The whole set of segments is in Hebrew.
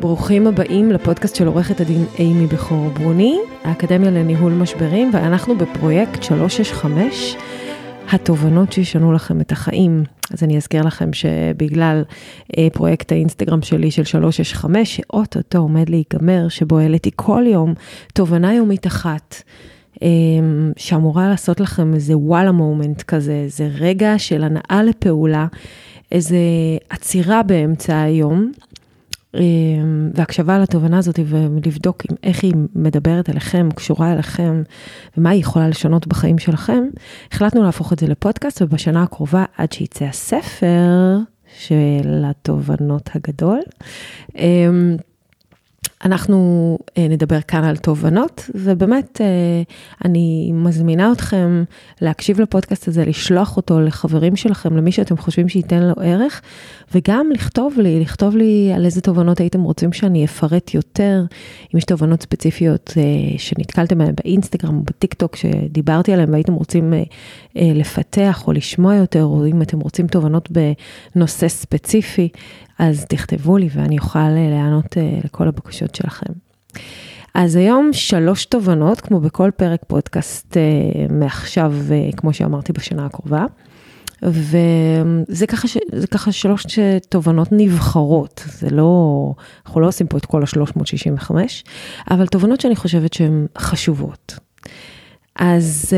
ברוכים הבאים לפודקאסט של עורכת הדין אימי בכור ברוני, האקדמיה לניהול משברים, ואנחנו בפרויקט 365, התובנות שישנו לכם את החיים. אז אני אזכיר לכם שבגלל אה, פרויקט האינסטגרם שלי של 365, שאו-טו-טו עומד להיגמר, שבו העליתי כל יום תובנה יומית אחת. אה, שאמורה לעשות לכם איזה וואלה moment כזה, איזה רגע של הנעה לפעולה, איזה עצירה באמצע היום, והקשבה לתובנה הזאת ולבדוק איך היא מדברת אליכם, קשורה אליכם, ומה היא יכולה לשנות בחיים שלכם, החלטנו להפוך את זה לפודקאסט, ובשנה הקרובה, עד שיצא הספר של התובנות הגדול, אמ, אנחנו אה, נדבר כאן על תובנות, ובאמת אה, אני מזמינה אתכם להקשיב לפודקאסט הזה, לשלוח אותו לחברים שלכם, למי שאתם חושבים שייתן לו ערך, וגם לכתוב לי, לכתוב לי על איזה תובנות הייתם רוצים שאני אפרט יותר, אם יש תובנות ספציפיות אה, שנתקלתם בהן באינסטגרם או בטיק טוק שדיברתי עליהן והייתם רוצים לפתח או לשמוע יותר, או אם אתם רוצים תובנות בנושא ספציפי, אז תכתבו לי ואני אוכל אה, לענות אה, לכל הבקשות שלכם. אז היום שלוש תובנות, כמו בכל פרק פודקאסט אה, מעכשיו, כמו שאמרתי, בשנה הקרובה. וזה ככה, ש, ככה שלוש תובנות נבחרות, זה לא, אנחנו לא עושים פה את כל ה-365, אבל תובנות שאני חושבת שהן חשובות. אז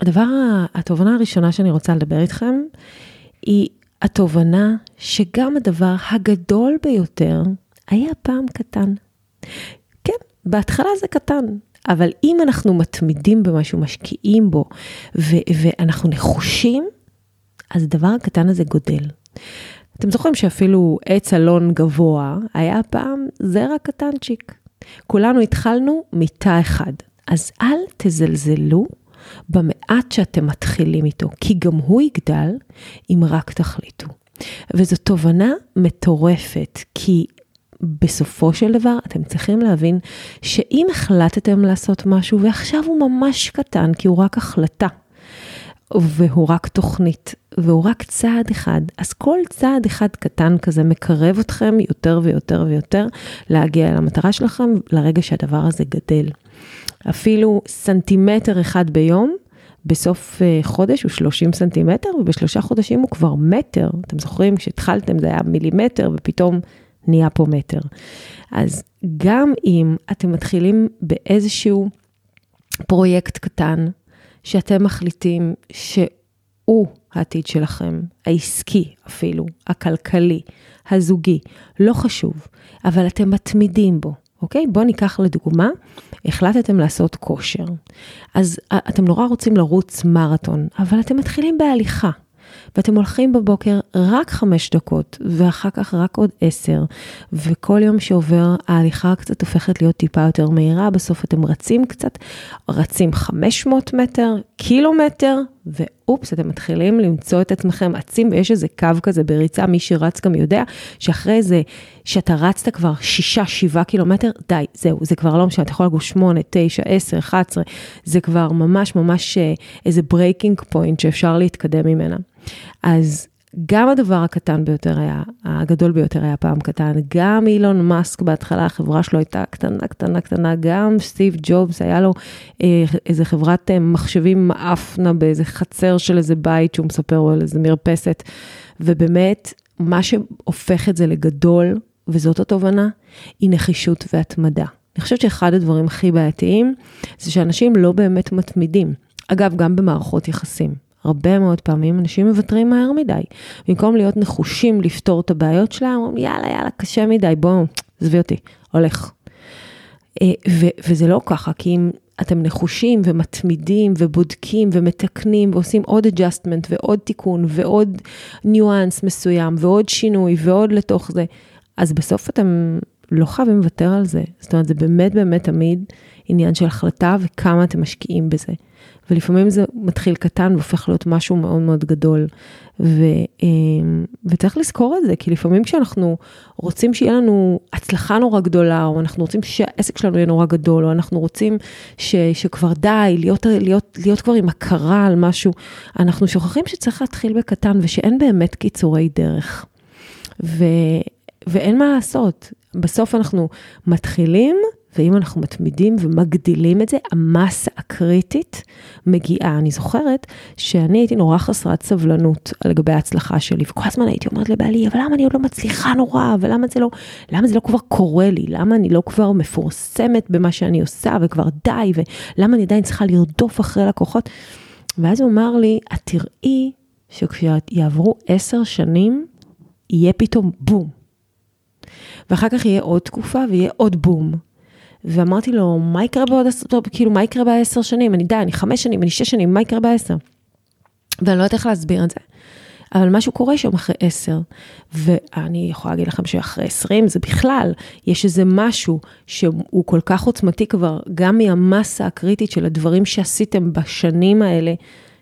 הדבר, התובנה הראשונה שאני רוצה לדבר איתכם, היא התובנה שגם הדבר הגדול ביותר היה פעם קטן. כן, בהתחלה זה קטן, אבל אם אנחנו מתמידים במשהו, משקיעים בו, ו- ואנחנו נחושים, אז הדבר הקטן הזה גודל. אתם זוכרים שאפילו עץ אלון גבוה היה פעם זרע קטנצ'יק. כולנו התחלנו מתא אחד, אז אל תזלזלו במעט שאתם מתחילים איתו, כי גם הוא יגדל אם רק תחליטו. וזו תובנה מטורפת, כי בסופו של דבר אתם צריכים להבין שאם החלטתם לעשות משהו ועכשיו הוא ממש קטן, כי הוא רק החלטה, והוא רק תוכנית, והוא רק צעד אחד, אז כל צעד אחד קטן כזה מקרב אתכם יותר ויותר ויותר להגיע למטרה שלכם, לרגע שהדבר הזה גדל. אפילו סנטימטר אחד ביום, בסוף אה, חודש הוא 30 סנטימטר, ובשלושה חודשים הוא כבר מטר. אתם זוכרים, כשהתחלתם זה היה מילימטר, ופתאום נהיה פה מטר. אז גם אם אתם מתחילים באיזשהו פרויקט קטן, שאתם מחליטים שהוא העתיד שלכם, העסקי אפילו, הכלכלי, הזוגי, לא חשוב, אבל אתם מתמידים בו, אוקיי? בואו ניקח לדוגמה, החלטתם לעשות כושר. אז אתם נורא רוצים לרוץ מרתון, אבל אתם מתחילים בהליכה. ואתם הולכים בבוקר רק חמש דקות, ואחר כך רק עוד עשר, וכל יום שעובר ההליכה קצת הופכת להיות טיפה יותר מהירה, בסוף אתם רצים קצת, רצים 500 מטר, קילומטר, ואופס, אתם מתחילים למצוא את עצמכם עצים, ויש איזה קו כזה בריצה, מי שרץ גם יודע, שאחרי זה, שאתה רצת כבר 6-7 קילומטר, די, זהו, זה כבר לא משנה, אתה יכול לגמור 8, 9, 10, 11, זה כבר ממש ממש אה, איזה breaking point שאפשר להתקדם ממנה. אז גם הדבר הקטן ביותר היה, הגדול ביותר היה פעם קטן, גם אילון מאסק בהתחלה, החברה שלו הייתה קטנה, קטנה, קטנה, גם סטיב ג'ובס, היה לו אה, איזה חברת אה, מחשבים מעפנה באיזה חצר של איזה בית שהוא מספר על איזה מרפסת, ובאמת, מה שהופך את זה לגדול, וזאת התובנה, היא נחישות והתמדה. אני חושבת שאחד הדברים הכי בעייתיים, זה שאנשים לא באמת מתמידים. אגב, גם במערכות יחסים. הרבה מאוד פעמים אנשים מוותרים מהר מדי. במקום להיות נחושים לפתור את הבעיות שלהם, אומרים יאללה, יאללה, קשה מדי, בואו, עזבי אותי, הולך. אה, ו- וזה לא ככה, כי אם אתם נחושים ומתמידים ובודקים ומתקנים ועושים עוד adjustment ועוד תיקון ועוד ניואנס מסוים ועוד שינוי ועוד לתוך זה, אז בסוף אתם לא חייבים לוותר על זה. זאת אומרת, זה באמת באמת תמיד עניין של החלטה וכמה אתם משקיעים בזה. ולפעמים זה מתחיל קטן והופך להיות משהו מאוד מאוד גדול. ו, אמ, וצריך לזכור את זה, כי לפעמים כשאנחנו רוצים שיהיה לנו הצלחה נורא גדולה, או אנחנו רוצים שהעסק שלנו יהיה נורא גדול, או אנחנו רוצים ש, שכבר די, להיות, להיות, להיות כבר עם הכרה על משהו, אנחנו שוכחים שצריך להתחיל בקטן ושאין באמת קיצורי דרך. ו, ואין מה לעשות, בסוף אנחנו מתחילים, ואם אנחנו מתמידים ומגדילים את זה, המסה הקריטית מגיעה. אני זוכרת שאני הייתי נורא חסרת סבלנות לגבי ההצלחה שלי, וכל הזמן הייתי אומרת לבעלי, אבל למה אני עוד לא מצליחה נורא, ולמה זה לא, למה זה לא כבר קורה לי, למה אני לא כבר מפורסמת במה שאני עושה, וכבר די, ולמה אני עדיין צריכה לרדוף אחרי לקוחות. ואז הוא אמר לי, את תראי שכשיעברו עשר שנים, יהיה פתאום בום. ואחר כך יהיה עוד תקופה ויהיה עוד בום. ואמרתי לו, מה יקרה בעוד עשר, טוב, כאילו, מה יקרה בעשר שנים? אני די, אני חמש שנים, אני שש שנים, מה יקרה בעשר? ואני לא יודעת איך להסביר את זה. אבל משהו קורה שם אחרי עשר, ואני יכולה להגיד לכם שאחרי עשרים זה בכלל, יש איזה משהו שהוא כל כך עוצמתי כבר, גם מהמסה הקריטית של הדברים שעשיתם בשנים האלה,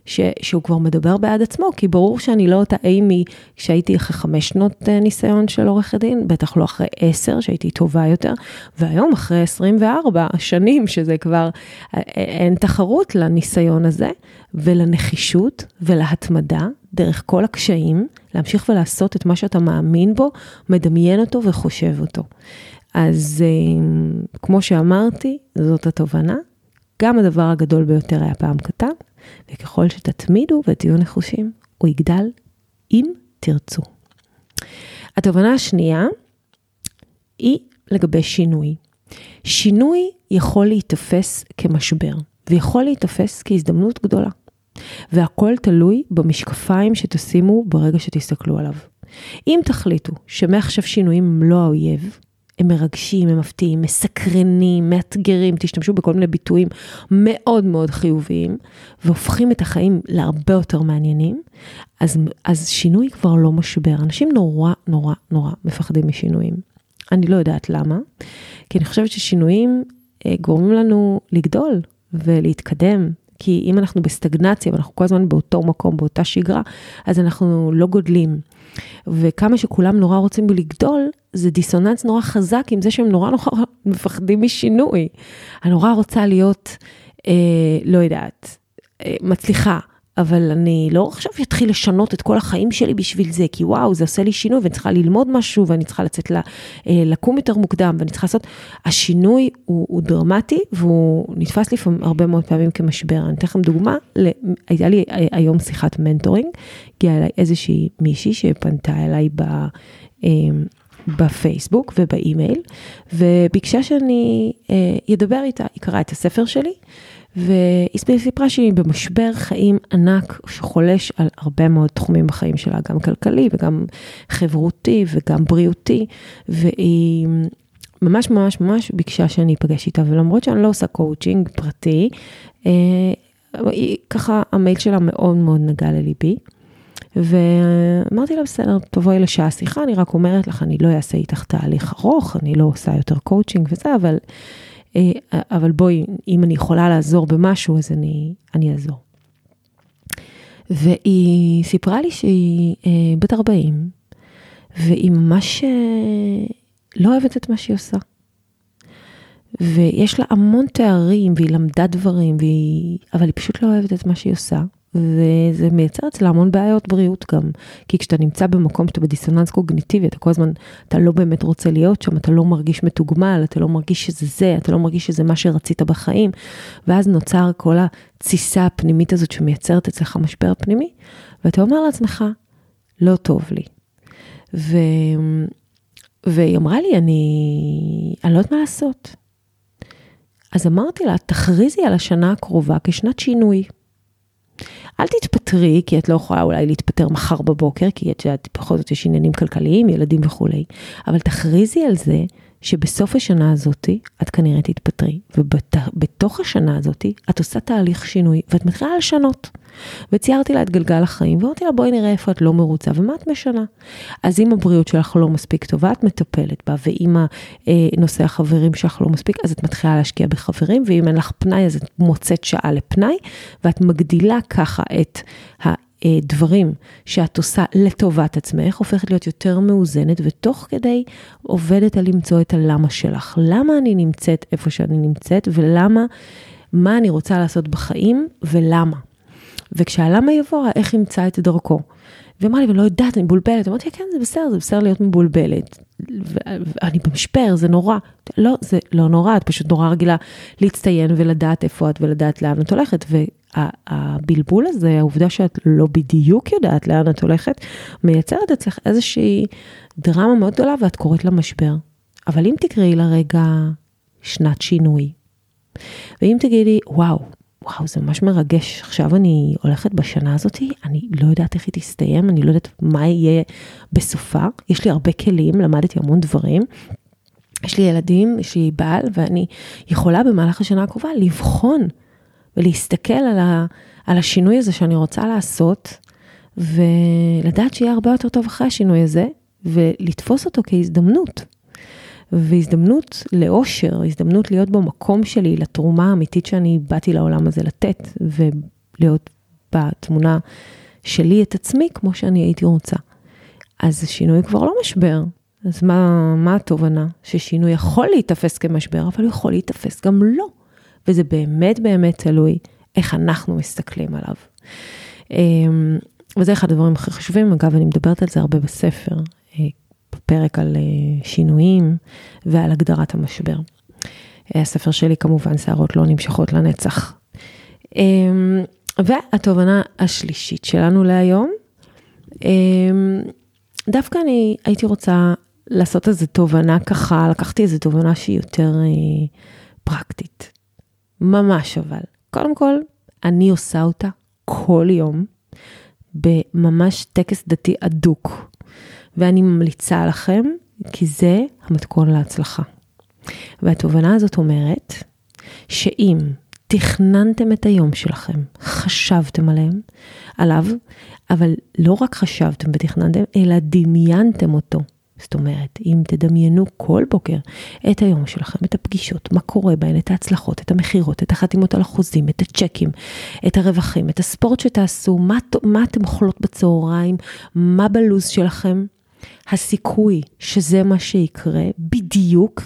ש, שהוא כבר מדבר בעד עצמו, כי ברור שאני לא אותה אימי כשהייתי אחרי חמש שנות אה, ניסיון של עורכת דין, בטח לא אחרי עשר, שהייתי טובה יותר, והיום אחרי 24 שנים, שזה כבר, אה, אה, אין תחרות לניסיון הזה, ולנחישות ולהתמדה, דרך כל הקשיים, להמשיך ולעשות את מה שאתה מאמין בו, מדמיין אותו וחושב אותו. אז כמו שאמרתי, זאת התובנה. גם הדבר הגדול ביותר היה פעם קטן, וככל שתתמידו ותהיו נחושים, הוא יגדל אם תרצו. התובנה השנייה היא לגבי שינוי. שינוי יכול להיתפס כמשבר, ויכול להיתפס כהזדמנות גדולה. והכל תלוי במשקפיים שתשימו ברגע שתסתכלו עליו. אם תחליטו שמעכשיו שינויים הם לא האויב, הם מרגשים, הם מפתיעים, מסקרנים, מאתגרים, תשתמשו בכל מיני ביטויים מאוד מאוד חיוביים, והופכים את החיים להרבה יותר מעניינים, אז, אז שינוי כבר לא משבר. אנשים נורא נורא נורא מפחדים משינויים. אני לא יודעת למה, כי אני חושבת ששינויים אה, גורמים לנו לגדול ולהתקדם. כי אם אנחנו בסטגנציה ואנחנו כל הזמן באותו מקום, באותה שגרה, אז אנחנו לא גודלים. וכמה שכולם נורא רוצים לגדול, זה דיסוננס נורא חזק עם זה שהם נורא נורא מפחדים משינוי. אני נורא רוצה להיות, אה, לא יודעת, אה, מצליחה, אבל אני לא עכשיו אתחיל לשנות את כל החיים שלי בשביל זה, כי וואו, זה עושה לי שינוי ואני צריכה ללמוד משהו ואני צריכה לצאת לה, אה, לקום יותר מוקדם ואני צריכה לעשות, השינוי הוא, הוא דרמטי והוא נתפס לפעמים הרבה מאוד פעמים כמשבר. אני אתן לכם דוגמה, הייתה לי היום שיחת mentoring, הגיעה אליי איזושהי מישהי שפנתה אליי ב... בפייסבוק ובאימייל, וביקשה שאני אדבר אה, איתה, היא קראה את הספר שלי, והיא סיפרה שהיא במשבר חיים ענק שחולש על הרבה מאוד תחומים בחיים שלה, גם כלכלי וגם חברותי וגם בריאותי, והיא ממש ממש ממש ביקשה שאני אפגש איתה, ולמרות שאני לא עושה קואוצ'ינג פרטי, אה, היא, ככה המייל שלה מאוד מאוד נגע לליבי. ואמרתי לה, בסדר, תבואי לשעה שיחה, אני רק אומרת לך, אני לא אעשה איתך תהליך ארוך, אני לא עושה יותר קואוצ'ינג וזה, אבל אה, אבל בואי, אם אני יכולה לעזור במשהו, אז אני, אני אעזור. והיא סיפרה לי שהיא אה, בת 40, והיא ממש אה, לא אוהבת את מה שהיא עושה. ויש לה המון תארים, והיא למדה דברים, והיא... אבל היא פשוט לא אוהבת את מה שהיא עושה. וזה מייצר אצלה המון בעיות בריאות גם. כי כשאתה נמצא במקום שאתה בדיסוננס קוגניטיבי, אתה כל הזמן, אתה לא באמת רוצה להיות שם, אתה לא מרגיש מתוגמל, אתה לא מרגיש שזה זה, אתה לא מרגיש שזה מה שרצית בחיים, ואז נוצר כל התסיסה הפנימית הזאת שמייצרת אצלך משבר פנימי, ואתה אומר לעצמך, לא טוב לי. ו... והיא אמרה לי, אני, אני לא יודעת מה לעשות. אז אמרתי לה, תכריזי על השנה הקרובה כשנת שינוי. אל תתפטרי, כי את לא יכולה אולי להתפטר מחר בבוקר, כי את יודעת, בכל זאת יש עניינים כלכליים, ילדים וכולי, אבל תכריזי על זה שבסוף השנה הזאתי את כנראה תתפטרי, ובתוך השנה הזאתי את עושה תהליך שינוי ואת מתחילה לשנות. וציירתי לה את גלגל החיים ואמרתי לה בואי נראה איפה את לא מרוצה ומה את משנה. אז אם הבריאות שלך לא מספיק טובה את מטפלת בה ואם נושא החברים שלך לא מספיק אז את מתחילה להשקיע בחברים ואם אין לך פנאי אז את מוצאת שעה לפנאי ואת מגדילה ככה את דברים שאת עושה לטובת עצמך, הופכת להיות יותר מאוזנת, ותוך כדי עובדת על למצוא את הלמה שלך. למה אני נמצאת איפה שאני נמצאת, ולמה, מה אני רוצה לעשות בחיים, ולמה. וכשהלמה יבוא, איך ימצא את דרכו. ואמרה לי, ולא יודעת, אני מבולבלת. אמרתי, כן, זה בסדר, זה בסדר להיות מבולבלת. ואני במשבר, זה נורא. לא, זה לא נורא, את פשוט נורא רגילה להצטיין ולדעת איפה את ולדעת לאן את הולכת. והבלבול הזה, העובדה שאת לא בדיוק יודעת לאן את הולכת, מייצרת אצלך איזושהי דרמה מאוד גדולה ואת קוראת לה משבר. אבל אם תקראי לה רגע שנת שינוי, ואם תגידי, וואו, וואו, זה ממש מרגש. עכשיו אני הולכת בשנה הזאת, אני לא יודעת איך היא תסתיים, אני לא יודעת מה יהיה בסופה. יש לי הרבה כלים, למדתי המון דברים. יש לי ילדים, יש לי בעל, ואני יכולה במהלך השנה הקרובה לבחון ולהסתכל על, ה, על השינוי הזה שאני רוצה לעשות, ולדעת שיהיה הרבה יותר טוב אחרי השינוי הזה, ולתפוס אותו כהזדמנות. והזדמנות לאושר, הזדמנות להיות במקום שלי, לתרומה האמיתית שאני באתי לעולם הזה לתת, ולהיות בתמונה שלי את עצמי כמו שאני הייתי רוצה. אז שינוי כבר לא משבר. אז מה, מה התובנה? ששינוי יכול להיתפס כמשבר, אבל הוא יכול להיתפס גם לא. וזה באמת באמת תלוי איך אנחנו מסתכלים עליו. אמ, וזה אחד הדברים הכי חשובים, אגב, אני מדברת על זה הרבה בספר. אה, בפרק על אה, שינויים ועל הגדרת המשבר. הספר שלי כמובן, שערות לא נמשכות לנצח. אמ, והתובנה השלישית שלנו להיום, אמ, דווקא אני הייתי רוצה לעשות איזו תובנה ככה, לקחתי איזו תובנה שהיא יותר אה, פרקטית. ממש אבל. קודם כל, אני עושה אותה כל יום, בממש טקס דתי אדוק. ואני ממליצה לכם, כי זה המתכון להצלחה. והתובנה הזאת אומרת, שאם תכננתם את היום שלכם, חשבתם עליהם, עליו, אבל לא רק חשבתם ותכננתם, אלא דמיינתם אותו זאת אומרת, אם תדמיינו כל בוקר את היום שלכם, את הפגישות, מה קורה בהן, את ההצלחות, את המכירות, את החתימות על החוזים, את הצ'קים, את הרווחים, את הספורט שתעשו, מה, מה אתם אוכלות בצהריים, מה בלו"ז שלכם, הסיכוי שזה מה שיקרה בדיוק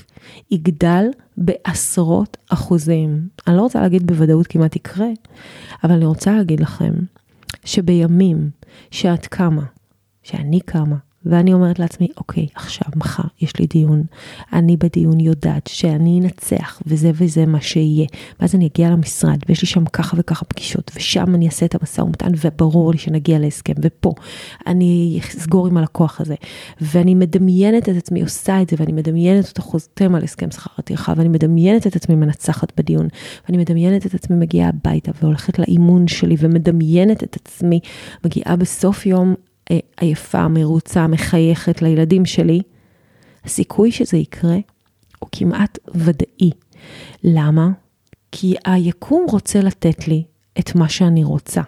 יגדל בעשרות אחוזים. אני לא רוצה להגיד בוודאות כמעט יקרה, אבל אני רוצה להגיד לכם שבימים שאת קמה, שאני קמה, ואני אומרת לעצמי, אוקיי, עכשיו, מחר, יש לי דיון. אני בדיון יודעת שאני אנצח, וזה וזה מה שיהיה. ואז אני אגיע למשרד, ויש לי שם ככה וככה פגישות, ושם אני אעשה את המשא ומתן, וברור לי שנגיע להסכם, ופה אני אסגור עם הלקוח הזה. ואני מדמיינת את עצמי עושה את זה, ואני מדמיינת אותו חותם על הסכם שכר הטרחה, ואני מדמיינת את עצמי מנצחת בדיון, ואני מדמיינת את עצמי מגיעה הביתה, והולכת לאימון שלי, ומדמיינת את עצמי מגיעה בסוף יום עייפה, מרוצה, מחייכת לילדים שלי, הסיכוי שזה יקרה הוא כמעט ודאי. למה? כי היקום רוצה לתת לי את מה שאני רוצה.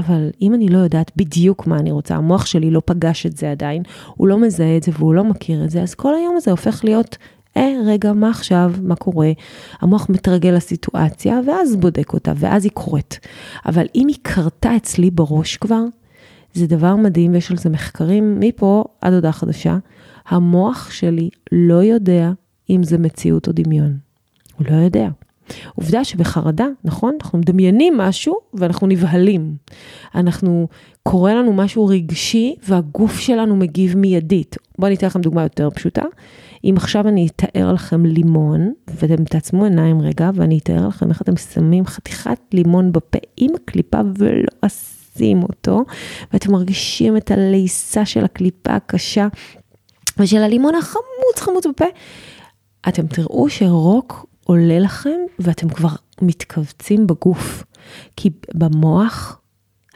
אבל אם אני לא יודעת בדיוק מה אני רוצה, המוח שלי לא פגש את זה עדיין, הוא לא מזהה את זה והוא לא מכיר את זה, אז כל היום הזה הופך להיות, אה, רגע, מה עכשיו, מה קורה? המוח מתרגל לסיטואציה, ואז בודק אותה, ואז היא קורית. אבל אם היא קרתה אצלי בראש כבר, זה דבר מדהים ויש על זה מחקרים מפה עד הודעה חדשה. המוח שלי לא יודע אם זה מציאות או דמיון. הוא לא יודע. עובדה שבחרדה, נכון? אנחנו מדמיינים משהו ואנחנו נבהלים. אנחנו, קורה לנו משהו רגשי והגוף שלנו מגיב מיידית. בואו אני אתן לכם דוגמה יותר פשוטה. אם עכשיו אני אתאר לכם לימון, ואתם תעצמו עיניים רגע, ואני אתאר לכם איך אתם שמים חתיכת לימון בפה עם הקליפה ולא לשים אותו, ואתם מרגישים את הליסה של הקליפה הקשה ושל הלימון החמוץ חמוץ בפה, אתם תראו שרוק עולה לכם ואתם כבר מתכווצים בגוף. כי במוח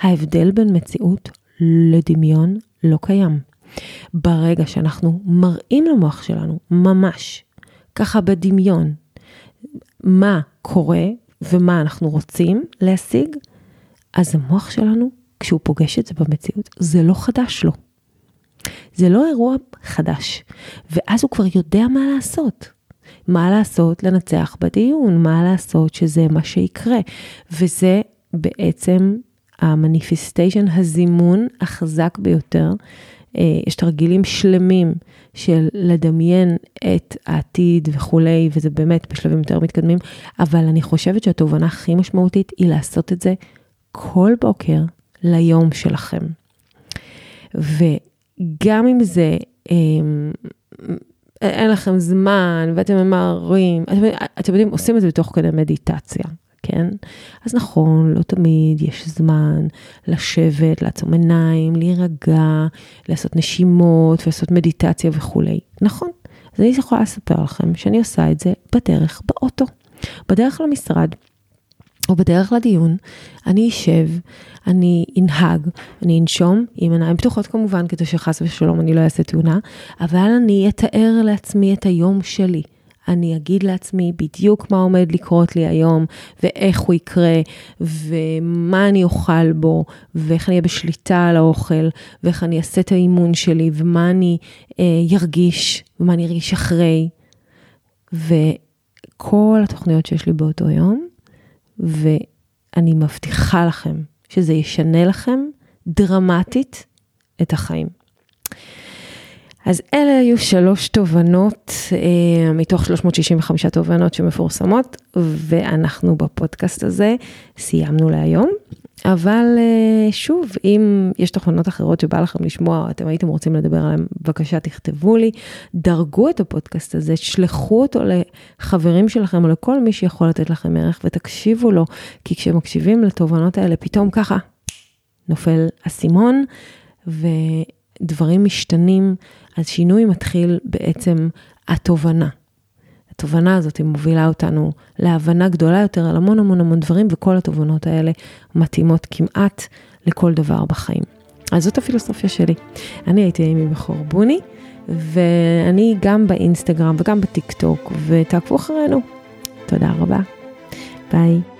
ההבדל בין מציאות לדמיון לא קיים. ברגע שאנחנו מראים למוח שלנו ממש ככה בדמיון, מה קורה ומה אנחנו רוצים להשיג, אז המוח שלנו, כשהוא פוגש את זה במציאות, זה לא חדש לו. זה לא אירוע חדש, ואז הוא כבר יודע מה לעשות. מה לעשות לנצח בדיון, מה לעשות שזה מה שיקרה. וזה בעצם המניפיסטיישן, הזימון החזק ביותר. אה, יש תרגילים שלמים של לדמיין את העתיד וכולי, וזה באמת בשלבים יותר מתקדמים, אבל אני חושבת שהתובנה הכי משמעותית היא לעשות את זה כל בוקר ליום שלכם. וגם אם זה אמ, אין לכם זמן ואתם ממהרים, אתם, אתם יודעים, עושים את זה בתוך כדי מדיטציה, כן? אז נכון, לא תמיד יש זמן לשבת, לעצום עיניים, להירגע, לעשות נשימות ולעשות מדיטציה וכולי. נכון. אז אני יכולה לספר לכם שאני עושה את זה בדרך באוטו, בדרך למשרד. או בדרך לדיון, אני אשב, אני אנהג, אני אנשום עם עיניים פתוחות כמובן, כדי שחס ושלום אני לא אעשה תאונה, אבל אני אתאר לעצמי את היום שלי. אני אגיד לעצמי בדיוק מה עומד לקרות לי היום, ואיך הוא יקרה, ומה אני אוכל בו, ואיך אני אהיה בשליטה על האוכל, ואיך אני אעשה את האימון שלי, ומה אני אה, ירגיש, ומה אני ארגיש אחרי. וכל התוכניות שיש לי באותו יום, ואני מבטיחה לכם שזה ישנה לכם דרמטית את החיים. אז אלה היו שלוש תובנות אה, מתוך 365 תובנות שמפורסמות, ואנחנו בפודקאסט הזה סיימנו להיום. אבל אה, שוב, אם יש תוכנות אחרות שבא לכם לשמוע, או אתם הייתם רוצים לדבר עליהן, בבקשה תכתבו לי, דרגו את הפודקאסט הזה, שלחו אותו לחברים שלכם או לכל מי שיכול לתת לכם ערך ותקשיבו לו, כי כשמקשיבים לתובנות האלה, פתאום ככה נופל אסימון ודברים משתנים, אז שינוי מתחיל בעצם התובנה. התובנה הזאת היא מובילה אותנו להבנה גדולה יותר על המון המון המון דברים, וכל התובנות האלה מתאימות כמעט לכל דבר בחיים. אז זאת הפילוסופיה שלי. אני הייתי אימי בכור בוני, ואני גם באינסטגרם וגם בטיק טוק, ותעקבו אחרינו. תודה רבה. ביי.